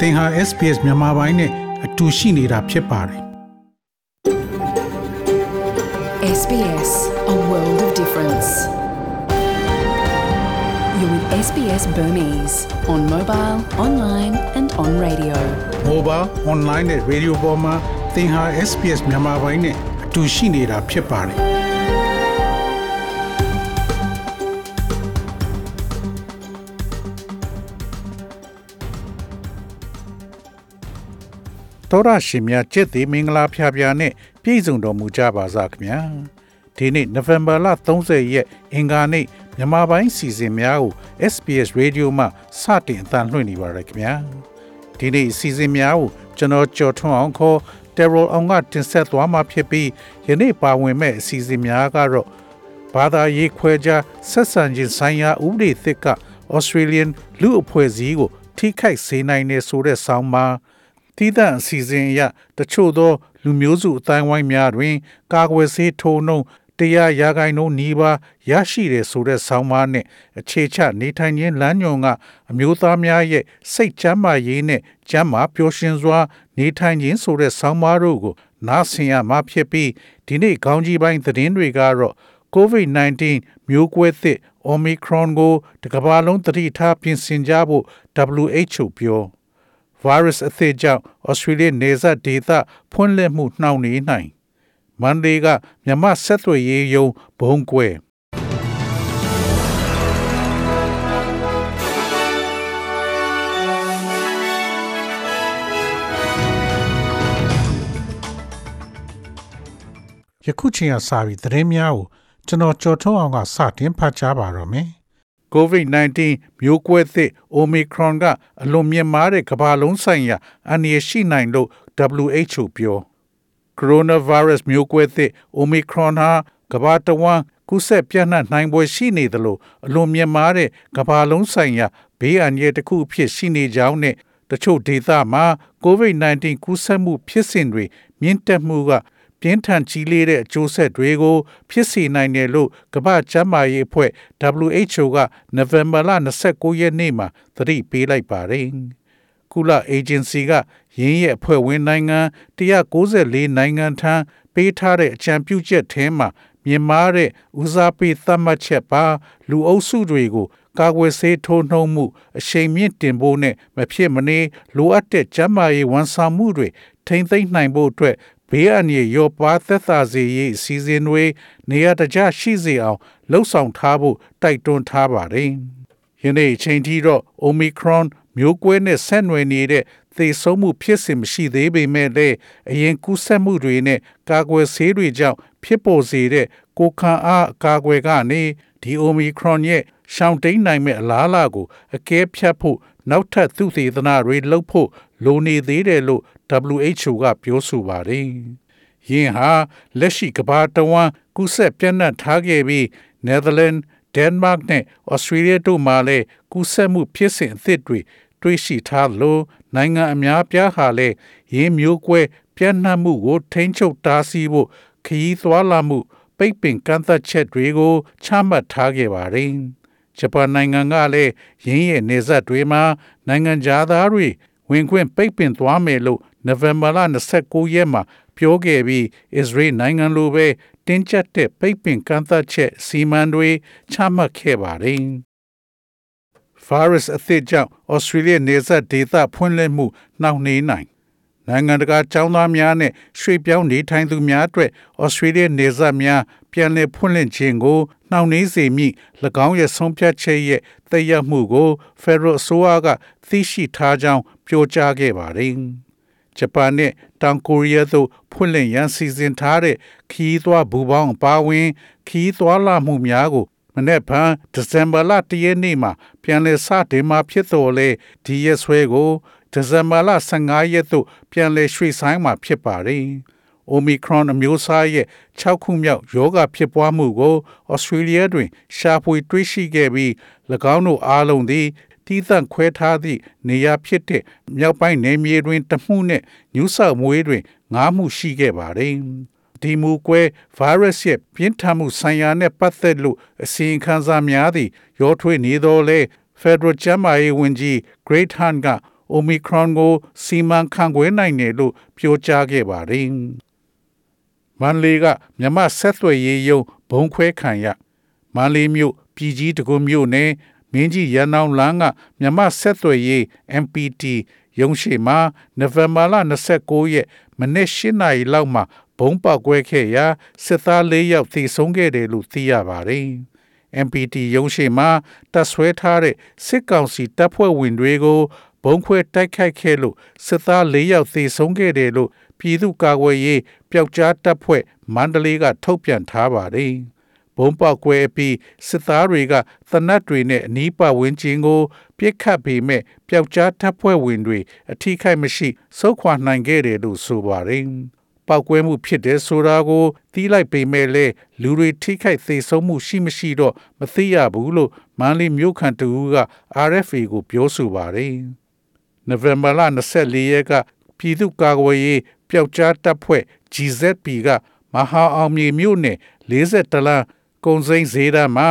သင်ဟာ SPS မြန်မာပိုင်းနဲ့အတူရှိနေတာဖြစ်ပါတယ် SBS, a world of difference. You're with SBS Burmese on mobile, online, and on radio. mobile online နဲ့ radio ပေါ်မှာသင်ဟာ SPS မြန်မာပိုင်းနဲ့အတူရှိနေတာဖြစ်ပါတယ် တော်ရရှိမြကျက်သေးမင်္ဂလာဖျားဖျားနဲ့ပြည့်စုံတော်မူကြပါစားခင်ဗျာဒီနေ့နိုဝင်ဘာလ30ရက်အင်္ဂါနေ့မြန်မာပိုင်းစီစဉ်များကို SPS Radio မှစတင်အသံလွှင့်နေပါရခင်ဗျာဒီနေ့စီစဉ်များကိုကျွန်တော်ကြော်ထွန်းအောင်ခေါ် Terror အောင်ကတင်ဆက်သွားမှာဖြစ်ပြီးယနေ့ပါဝင်မဲ့အစီအစဉ်များကတော့ဘာသာရေးခွဲခြားဆက်ဆံခြင်းဆိုင်ရာဥပဒေသစ်က Australian လူအဖွဲ့အစည်းကိုထိခိုက်စေနိုင်နေဆိုတဲ့ဆောင်းပါး တည်တဲ့အစီအစဉ်အရတချို့သောလူမျိုးစုအတိုင်းဝိုင်းများတွင် ကာကွယ်ဆေးထိုးနှုန်းတရားရာဂိုင်နှုန်းနီးပါးရရှိတယ်ဆိုတဲ့ဆောင်းပါးနဲ့အခြေချနေထိုင်ခြင်းလမ်းညွန်ကအမျိုးသားများရဲ့စိတ်ချမ်းသာရေးနဲ့ကျန်းမာပျော်ရွှင်စွာ နေထိုင်ခြင်းဆိုတဲ့ဆောင်းပါးတို့ကိုနားဆင်ရမှာဖြစ်ပြီးဒီနေ့ခေါင်းကြီးပိုင်းသတင်းတွေကတော့ COVID-19 မျိုးကွဲသစ် Omicron ကိုတကမ္ဘာလုံးသတိထားပြင်ဆင်ကြဖို့ WHO ပြော virus အသစ်ကြောင့် Australia နေဆက်ဒေသဖွင့်လှစ်မှုနှောင့်နှေးနိုင်မန်ဒေးကမြမဆက်သွယ်ရေးယုံဘုံကွဲယခုချိန်ကစပြီးသတင်းများကိုကျွန်တော်ကြော်ထုတ်အောင်ကစတင်ဖတ်ကြားပါတော့မယ်။ COVID-19 မျိုးကွဲသစ် Omicron ကအလွန်မြင့်မားတဲ့ကမ္ဘာလုံးဆိုင်ရာအန္တရာယ်ရှိနိုင်လို့ WHO ပြော Coronavirus မျိုးကွဲသစ် Omicron ဟာကမ္ဘာတဝန်းကူးစက်ပြန့်နှံ့နိုင်ပွဲရှိနေသလိုအလွန်မြင့်မားတဲ့ကမ္ဘာလုံးဆိုင်ရာဘေးအန္တရာယ်တစ်ခုအဖြစ်ရှိနေကြောင်းနဲ့တချို့ဒေသမှာ COVID-19 ကူးစက်မှုဖြစ်စဉ်တွေမြင့်တက်မှုက ပြင်းထန်ကြီးလေးတဲ့အကျိုးဆက်တွေကို ဖြစ်စေနိုင်တယ်လို့ကမ္ဘာ့ကျန်းမာရေးအဖွဲ့ WHO ကနိုဝင်ဘာလ29ရက်နေ့မှာသတိပေးလိုက်ပါတယ်။ကုလအေဂျင်စီကရင်းရဲ့အဖွဲ့ဝင်နိုင်ငံ194နိုင်ငံထံပေးထားတဲ့အကြံပြုချက်ထဲမှာမြင်မာတဲ့ဦးစားပေးသတ်မှတ်ချက်ပါလူအုပ်စုတွေကိုကာကွယ်ဆေးထိုးနှုံမှုအရှိန်မြင့်တင်ဖို့နဲ့မဖြစ်မနေလိုအပ်တဲ့ကျန်းမာရေးဝန်ဆောင်မှုတွေထိမ့်သိမ့်နိုင်ဖို့အတွက် ဘေးအန္တရာယ်ရောပါသက်သာစေရေးအစီအစဉ်တွေနေရာတကျရှိစေအောင်လှုံ့ဆော်ထားဖို့တိုက်တွန်းထားပါတယ်။ယနေ့အချိန်ထိတော့ Omicron မျိုးကွဲနဲ့ဆက်နွယ်နေတဲ့သေဆုံးမှုဖြစ်စဉ်မရှိသေးပေမဲ့လည်းအရင်ကူးစက်မှုတွေနဲ့ကာကွယ်ဆေးတွေကြောင့်ဖြစ်ပေါ်စေတဲ့ကိုယ်ခံအားအကာအကွယ်ကနေဒီ Omicron ရဲ့ရှောင်တိန်နိုင်မဲ့အလားအလာကိုအကဲဖြတ်ဖို့နောက်ထပ်သုတေသနတွေလုပ်ဖို့လိုနေသေးတယ်လို့ WHO ကပြောဆိုပါတယ်။ယင်းဟာလက်ရှိကမ္ဘာတဝန်းကူးစက်ပြန့်နှံ့ထားခဲ့ပြီး Netherlands, Denmark နဲ့ Australia တို့မှာလည်းကူးစက်မှုဖြစ်စဉ်အသစ်တွေတွေ့ရှိထားလို့နိုင်ငံအများပြားဟာလည်းရင်းမျိုးကွဲပြန့်နှံ့မှုကိုထိန်းချုပ်တားဆီးဖို့ခရီးသွားလာမှုပိတ်ပင်ကန့်သတ်ချက်တွေကိုချမှတ်ထားခဲ့ပါတယ်။ဂျပန်နိုင်ငံကလည်းရင်းရဲ့နေဆက်တွေမှာနိုင်ငံသားတွေဝင်ခွင့်ပိတ်ပင်သွားမယ်လို့ နိုဝင်ဘာလ29ရက်မှာပြောခဲ့ပြီးအစ္စရေးနိုင်ငံလိုပဲတင်းကျပ်တဲ့ပိတ်ပင်ကန့်သတ်ချက်စီမံတွေချမှတ်ခဲ့ပါတယ်။ virus အသစ်ကြောင့် Australia နေဆက်ဒေသဖွင့်လှစ်မှုနှောင့်နှေးနိုင်နိုင်ငံတကာចောင်းသားများနဲ့ရွှေ့ပြောင်းနေထိုင်သူများအတွက်ဩစတြေးလျနေဆက်များပြန်လည်ဖွင့်လှစ်ခြင်းကိုနှောင့်နှေးစေမည့်၎င်းရဲ့ဆုံးဖြတ်ချက်ရဲ့သက်ရောက်မှုကို Federal အစိုးရကသိရှိထားကြောင်းပြောကြားခဲ့ပါတယ်။ ဂျပန်နဲ့တောင်ကိုရီးယားသို့ဖွင့်လှစ်ရန်စီစဉ်ထားတဲ့ခီးသွွားဘူပေါင်းအပါအဝင်ခီးသွွားလာမှုများကိုမနေ့ကဒီဇင်ဘာလ၁ရက်နေ့မှာပြန်လည်စတင်မှာဖြစ်တော်လဲဒီရက်ဆွဲကိုဒီဇင်ဘာလ15ရက်သို့ပြန်လည်ရွှေ့ဆိုင်းမှာဖြစ်ပါတယ်။ Omicron အမျိုးအစားရဲ့6ခုမြောက်ရောဂါဖြစ်ပွားမှုကိုဩစတြေးလျတွင်ရှာဖွေတွေ့ရှိခဲ့ပြီး၎င်းတို့အားလုံးသည် တီးသန့်ခွဲထားသည့်နေရာဖြစ်တဲ့မြောက်ပိုင်းနယ်မြေတွင်တမှုနှင့်ညူးဆောက်မွေးတွင်ငါးမှုရှိခဲ့ပါတယ်။ဒီမူကွဲ virus ရဲ့ပြင်းထန်မှုဆိုင်ရာနှင့်ပတ်သက်လို့အစီရင်ခံစာများသည့်ရောထွေးနေသောလဲ Federal ကျန်းမာရေးဝန်ကြီး Great Hunt က Omicron ကိုစီမံခန့်ခွဲနိုင်တယ်လို့ပြောကြားခဲ့ပါတယ်။မန်လေးကမြမဆက်သွယ်ရေးယုံဘုံခွဲခံရမန်လေးမြို့ပြည်ကြီးတကွမြို့နယ် မင်းကြီးရန်အောင်လန်းကမြမဆက်သွယ်ရေး MPT ရုံးရှိမှာနိုဝင်ဘာလ29ရက်မနေ့၈နာရီလောက်မှာဘုံပေါက်ကွဲခဲ့ရာစစ်သား၄ယောက်သေဆုံးခဲ့တယ်လို့သိရပါတယ်။ MPT ရုံးရှိမှာတပ်ဆွဲထားတဲ့စစ်ကောင်စီတပ်ဖွဲ့ဝင်တွေကိုဘုံခွဲတိုက်ခိုက်ခဲ့လို့စစ်သား၄ယောက်သေဆုံးခဲ့တယ်လို့ပြည်သူ့ကာကွယ်ရေးပျောက်ကြားတပ်ဖွဲ့မန္တလေးကထုတ်ပြန်ထားပါတယ်။ ဘုံပေါက်ကွဲပြီးစစ်သားတွေကသနတ်တွေနဲ့အနီးပတ်ဝန်းကျင်ကိုပြစ်ခတ်ပေမဲ့ပျောက်ကြားတပ်ဖွဲ့ဝင်တွေအထိခိုက်မရှိစုခွာနိုင်ခဲ့တယ်လို့ဆိုပါတယ်။ပောက်ကွဲမှုဖြစ်တဲ့ဆိုတာကိုသိလိုက်ပေမဲ့လည်းလူတွေထိခိုက်သေဆုံးမှုရှိမရှိတော့မသိရဘူးလို့မန်လီမြို့ခံတူက RFA ကိုပြောဆိုပါတယ်။နိုဝင်ဘာလ24ရက်ကပြည်သူ့ကာကွယ်ရေးပျောက်ကြားတပ်ဖွဲ့ GZP ကမဟာအောင်မြေမြို့နယ်40တလန် ကုံစိမ်းဈေးတန်းမှာ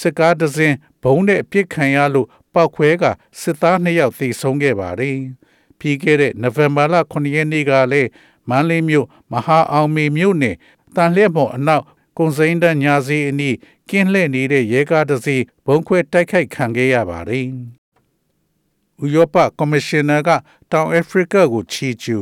စစ်ကားတစ်စင်းဘုံနဲ့အပြစ်ခံရလို့ပောက်ခွဲကစစ်သား2ယောက်သေဆုံးခဲ့ပါတယ်။ပြီးခဲ့တဲ့နိုဝင်ဘာလ9ရက်နေ့ကလည်းမန္တလေးမြို့မဟာအောင်မြေမြို့နယ်တန်လျက်မော်အနောက်ကုံစိမ်းတန်းညာစီအနီးကင်းလှည့်နေတဲ့ရဲကားတစ်စီးဘုံခွဲတိုက်ခိုက်ခံခဲ့ရပါတယ်။ဥရောပကော်မရှင်နာကတောင်အာဖရိကကိုချီကျူ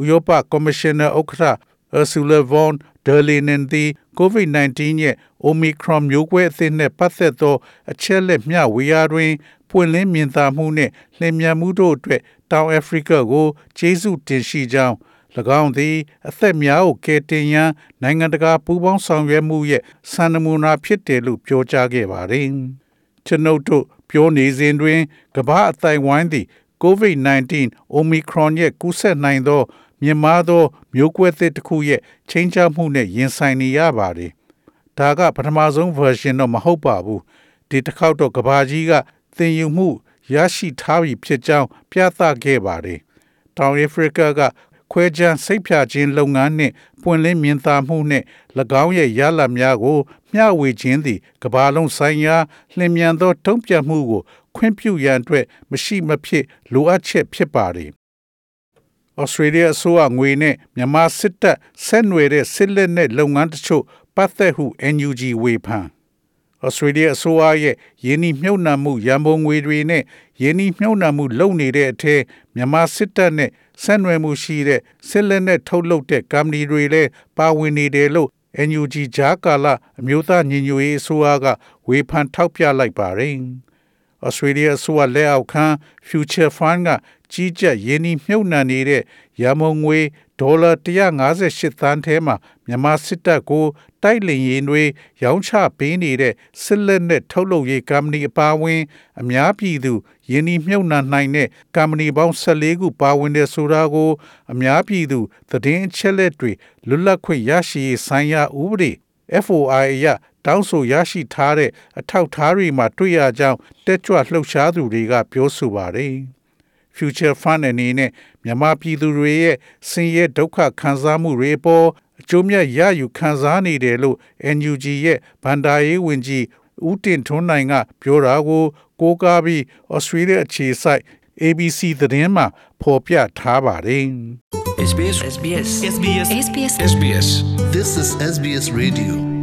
ဥရောပကော်မရှင်နာဥက္ကဋ္ဌ Ursula von der Leyen သည် COVID-19 ရဲ့ Omicron မျိုးကွဲအသစ်နှင့်ပတ်သက်သော အချက်လက်မျှဝေရာတွင် ပွင့်လင်းမြင်သာမှုနှင့်လျင်မြန်မှုတို့အတွက် တောင်အာဖရိကကိုကျေးဇူးတင်ရှိကြောင်း၎င်းသည် အသက်များကိုကယ်တင်ရန်နိုင်ငံတကာပူးပေါင်းဆောင်ရွက်မှုရဲ့စံနမူနာဖြစ်တယ်လို့ပြောကြားခဲ့ပါတယ်။ကျွန်ုပ်တို့ပြောနေစဉ်တွင်ကမ္ဘာအသိုက်ဝိုင်းသည် COVID-19 Omicron ရဲ့ကူးစက်နိုင်သော မြင်မာသော မျိုးကွဲသစ်တစ်ခုရဲ့ချိန်ချမှုနဲ့ရင်ဆိုင်နေရပါတယ်။ဒါကပထမဆုံး version တော့မဟုတ်ပါဘူး။ဒီတစ်ခေါက်တော့ကဘာကြီးကသင်ယူမှုရရှိထားပြီဖြစ်ကြောင်းပြသခဲ့ပါတယ်။တောင်အာဖရိကကခွဲခြားစိတ်ဖြာခြင်းလုပ်ငန်းနှင့်ပွင့်လင်းမြင်သာမှုနှင့်၎င်းရဲ့ရလဒ်များကို မျှဝေခြင်းသည်ကမ္ဘာလုံးဆိုင်ရာလျင်မြန်သောတုံ့ပြန်မှုကို ခွင့်ပြုရန်အတွက်မရှိမဖြစ်လိုအပ်ချက်ဖြစ်ပါတယ်။ ဩစတြေးလျအစိုးရငွေနဲ့မြန်မာစစ်တပ်ဆက်နွယ်တဲ့စစ်လက်နက်လုပ်ငန်းတချို့ပတ်သက်ဟု NUG ဝေဖန်ဩစတြေးလျအစိုးရရဲ့ယင်းဤမြုပ်နှံမှုရန်ပုံငွေတွေနဲ့ယင်းဤမြုပ်နှံမှုလုပ်နေတဲ့အထက်မြန်မာစစ်တပ်နဲ့ဆက်နွယ်မှုရှိတဲ့စစ်လက်နက်ထုတ်လုပ်တဲ့ကုမ္ပဏီတွေလည်းပါဝင်နေတယ်လို့ NUG ဂျာကာလာအမျိုးသားညီညွတ်ရေးအစိုးရကဝေဖန်ထောက်ပြလိုက်ပါတယ်။ Australia အစိုးရလက်အောက်ခံ Future Fund က ကြီးကြပ်ရင်းနှီးမြှုပ်နှံနေတဲ့ရမုံငွေဒေါ်လာ158သန်းထဲမှာမြန်မာစစ်တပ်ကိုတိုက်လင်ရင်တွေရောင်းချပေးနေတဲ့စစ်လက်နက်ထုတ်လုပ်ရေးကုမ္ပဏီအပါအဝင် အများပြည်သူယင်းဒီမြုပ်နှံနိုင်တဲ့ကုမ္ပဏီပေါင်း14ခုပါဝင်တဲ့ဆိုတာကို အများပြည်သူသတင်းအချက်လက်တွေလွတ်လပ်ခွင့်ရရှိရေးဆိုင်ရာဥပဒေ FOI ရတောင်းဆိုရရှိထားတဲ့အထောက်ထားတွေမှာတွေ့ရကြောင်းတက်ကြွလှုပ်ရှားသူတွေကပြောဆိုပါတယ်။ Future Fund အနေနဲ့မြန်မာပြည်သူတွေရဲ့ဆင်းရဲဒုက္ခခံစားမှုတွေပေါ်အကျိုးမြတ်ရယူခံစားနေတယ်လို့ NUG ရဲ့ဗန္ဒာရေးဝန်ကြီးဦးတင်ထွန်းနိုင်ကပြောတာကိုကိုးကားပြီး Australia အခြေစိုက် ABC သတင်းမှာဖော်ပြထားပါတယ် SBS SBS SBS SBS SBS This is SBS Radio.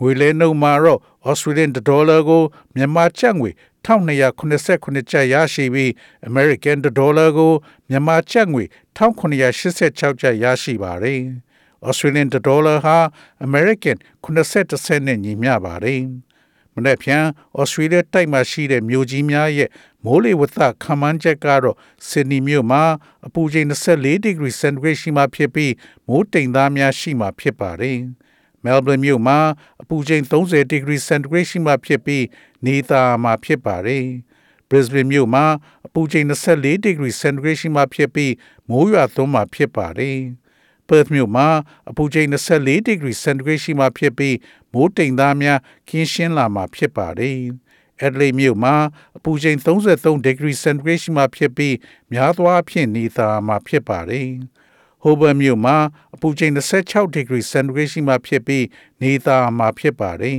ငွေလဲနှုန်းမှာတော့ Australian dollar ကိုမြန်မာကျပ်ငွေ1289ကျပ်ရရှိပြီး American dollar ကိုမြန်မာကျပ်ငွေ1986ကျပ်ရရှိပါတယ်။ Australian dollar ဟာ American 80စက်နဲ့ညီမျှပါတယ်။မနေ့ဖြန် Australia တိုက်မှာရှိတဲ့မြို့ကြီးများရဲ့မိုးလေဝသခန့်မှန်းချက်ကတော့ Sydney မြို့မှာအပူချိန်24 degree centigrade ရှိမှဖြစ်ပြီးမိုးတိမ်သားများရှိမှဖြစ်ပါတယ်။ Melbourne မြို့မှာအပူချိန်30 degree centigrade ရှိမှဖြစ်ပြီးနေသားမှာဖြစ်ပါတယ်။ Brisbane မြို့မှာအပူချိန်24 degree centigrade ရှိမှဖြစ်ပြီးမိုးရွာသွန်းမှာဖြစ်ပါတယ်။ Perth မြို့မှာအပူချိန်24 degree centigrade ရှိမှဖြစ်ပြီးမိုးတိမ်သားများခင်းရှင်းလာမှာဖြစ်ပါတယ်။ Adelaide မြို့မှာအပူချိန်33 degree centigrade ရှိမှဖြစ်ပြီးများသောအားဖြင့်နေသားမှာဖြစ်ပါတယ်။ Hobart မြို့မှာအပူချိန်26 degree centigrade ရှိမှဖြစ်ပြီးနေသားမှာဖြစ်ပါတယ်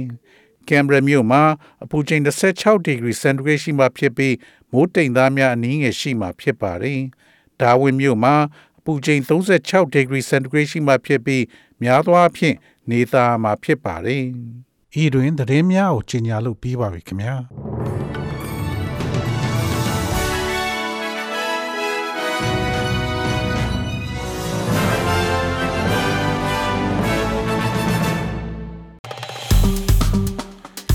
ကင်ဘရာမြို့မှာအပူချိန်16 degree centigrade ရှိမှဖြစ်ပြီးမိုးတိမ်သားများအနည်းငယ်ရှိမှဖြစ်ပါတယ်။ဒါဝင်မြို့မှာအပူချိန်36 degree centigrade ရှိမှဖြစ်ပြီးများသောအားဖြင့်နေသားမှာဖြစ်ပါတယ်။ဤတွင်သတင်းများကိုကြီးညာလို့ပြီးပါပြီခင်ဗျာ။